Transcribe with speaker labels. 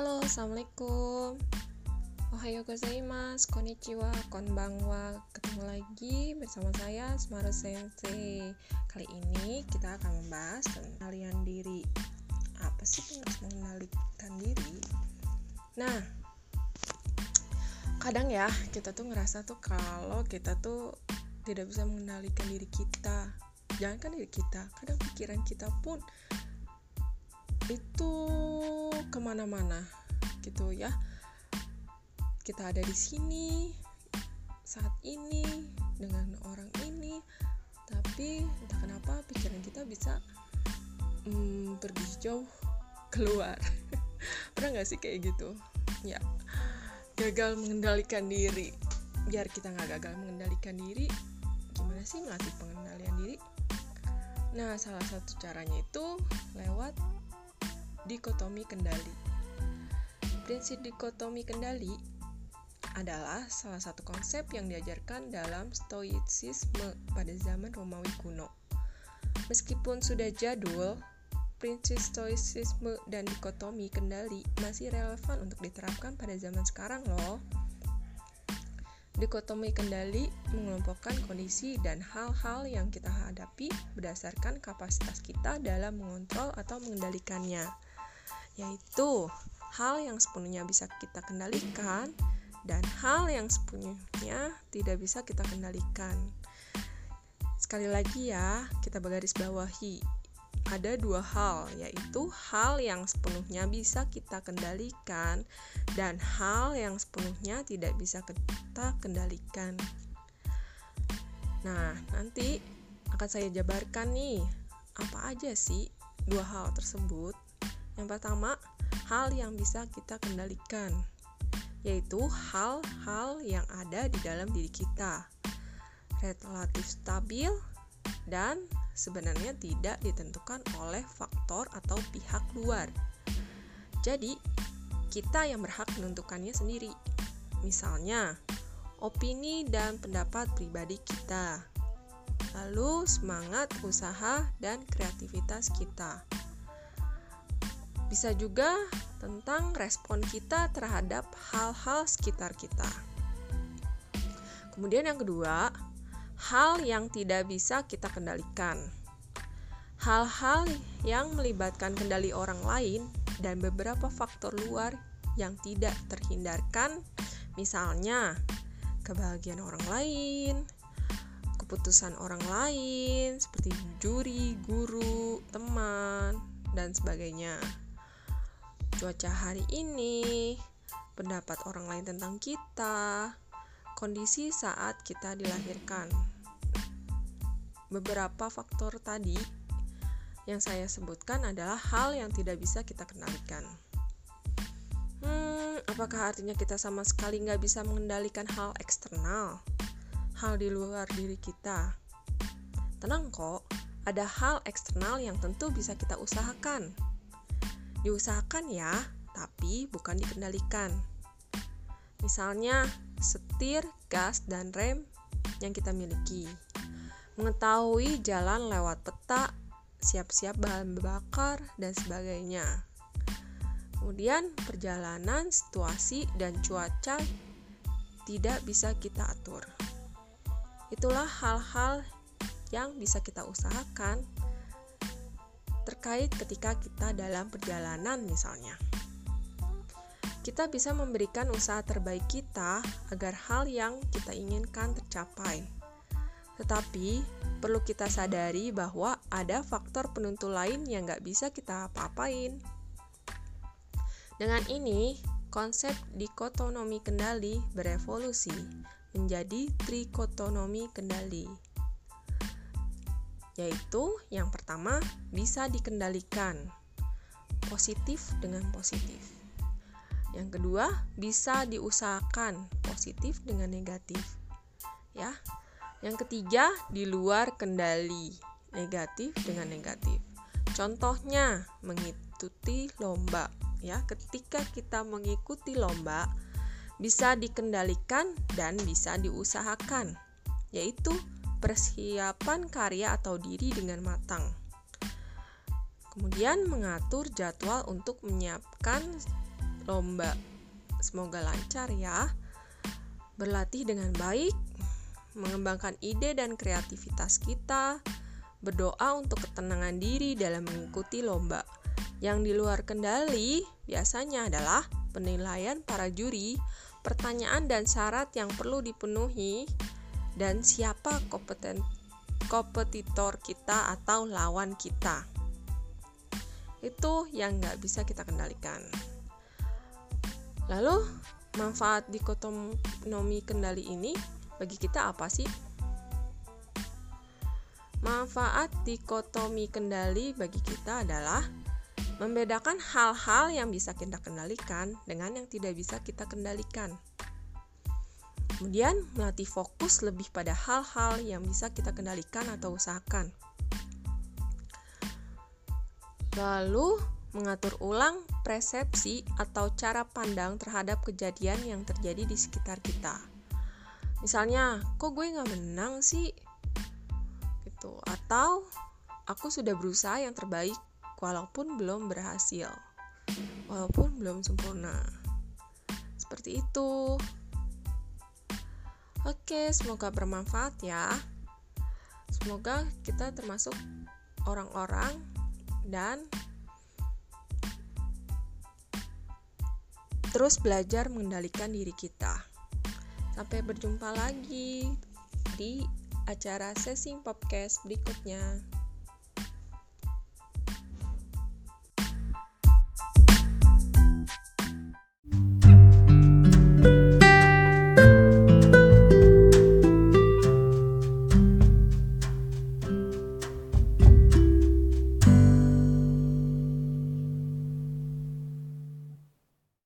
Speaker 1: Halo, Assalamualaikum. Ohayo gozaimasu, konnichiwa, konbanwa. Ketemu lagi bersama saya, Smaru Sensei. Kali ini kita akan membahas tentang diri. Apa sih harus mengendalikan diri? Nah, kadang ya kita tuh ngerasa tuh kalau kita tuh tidak bisa mengendalikan diri kita. Jangan kan diri kita, kadang pikiran kita pun itu ke mana-mana gitu ya. Kita ada di sini saat ini dengan orang ini. Tapi entah kenapa pikiran kita bisa hmm, pergi jauh keluar. Pernah nggak sih kayak gitu? Ya gagal mengendalikan diri. Biar kita nggak gagal mengendalikan diri gimana sih melatih pengendalian diri? Nah salah satu caranya itu lewat dikotomi kendali. Prinsip dikotomi kendali adalah salah satu konsep yang diajarkan dalam Stoicisme pada zaman Romawi kuno. Meskipun sudah jadul, prinsip Stoicisme dan dikotomi kendali masih relevan untuk diterapkan pada zaman sekarang loh. Dikotomi kendali mengelompokkan kondisi dan hal-hal yang kita hadapi berdasarkan kapasitas kita dalam mengontrol atau mengendalikannya yaitu hal yang sepenuhnya bisa kita kendalikan dan hal yang sepenuhnya tidak bisa kita kendalikan. Sekali lagi ya, kita bergaris bawahi. Ada dua hal, yaitu hal yang sepenuhnya bisa kita kendalikan dan hal yang sepenuhnya tidak bisa kita kendalikan. Nah, nanti akan saya jabarkan nih, apa aja sih dua hal tersebut yang pertama, hal yang bisa kita kendalikan, yaitu hal-hal yang ada di dalam diri kita, relatif stabil, dan sebenarnya tidak ditentukan oleh faktor atau pihak luar. Jadi, kita yang berhak menentukannya sendiri. Misalnya, opini dan pendapat pribadi kita, lalu semangat usaha dan kreativitas kita. Bisa juga tentang respon kita terhadap hal-hal sekitar kita. Kemudian yang kedua, hal yang tidak bisa kita kendalikan. Hal-hal yang melibatkan kendali orang lain dan beberapa faktor luar yang tidak terhindarkan, misalnya kebahagiaan orang lain, keputusan orang lain seperti juri, guru, teman, dan sebagainya cuaca hari ini, pendapat orang lain tentang kita, kondisi saat kita dilahirkan. Beberapa faktor tadi yang saya sebutkan adalah hal yang tidak bisa kita kendalikan. Hmm, apakah artinya kita sama sekali nggak bisa mengendalikan hal eksternal, hal di luar diri kita? Tenang kok, ada hal eksternal yang tentu bisa kita usahakan Diusahakan ya, tapi bukan dikendalikan. Misalnya, setir, gas, dan rem yang kita miliki. Mengetahui jalan lewat peta, siap-siap bahan bakar, dan sebagainya. Kemudian, perjalanan, situasi, dan cuaca tidak bisa kita atur. Itulah hal-hal yang bisa kita usahakan terkait ketika kita dalam perjalanan misalnya. Kita bisa memberikan usaha terbaik kita agar hal yang kita inginkan tercapai. Tetapi, perlu kita sadari bahwa ada faktor penentu lain yang nggak bisa kita apa-apain. Dengan ini, konsep dikotonomi kendali berevolusi menjadi trikotonomi kendali yaitu yang pertama bisa dikendalikan positif dengan positif. Yang kedua, bisa diusahakan positif dengan negatif. Ya. Yang ketiga, di luar kendali, negatif dengan negatif. Contohnya, mengikuti lomba, ya. Ketika kita mengikuti lomba, bisa dikendalikan dan bisa diusahakan, yaitu persiapan karya atau diri dengan matang. Kemudian mengatur jadwal untuk menyiapkan lomba. Semoga lancar ya. Berlatih dengan baik, mengembangkan ide dan kreativitas kita, berdoa untuk ketenangan diri dalam mengikuti lomba. Yang di luar kendali biasanya adalah penilaian para juri, pertanyaan dan syarat yang perlu dipenuhi, dan siapa kompeten kompetitor kita atau lawan kita. Itu yang nggak bisa kita kendalikan. Lalu, manfaat dikotomi kendali ini bagi kita apa sih? Manfaat dikotomi kendali bagi kita adalah membedakan hal-hal yang bisa kita kendalikan dengan yang tidak bisa kita kendalikan. Kemudian, melatih fokus lebih pada hal-hal yang bisa kita kendalikan atau usahakan. Lalu, mengatur ulang persepsi atau cara pandang terhadap kejadian yang terjadi di sekitar kita. Misalnya, kok gue nggak menang sih? Gitu. Atau, aku sudah berusaha yang terbaik walaupun belum berhasil. Walaupun belum sempurna. Seperti itu. Oke, semoga bermanfaat ya. Semoga kita termasuk orang-orang dan terus belajar mengendalikan diri kita. Sampai berjumpa lagi di acara sesi podcast berikutnya.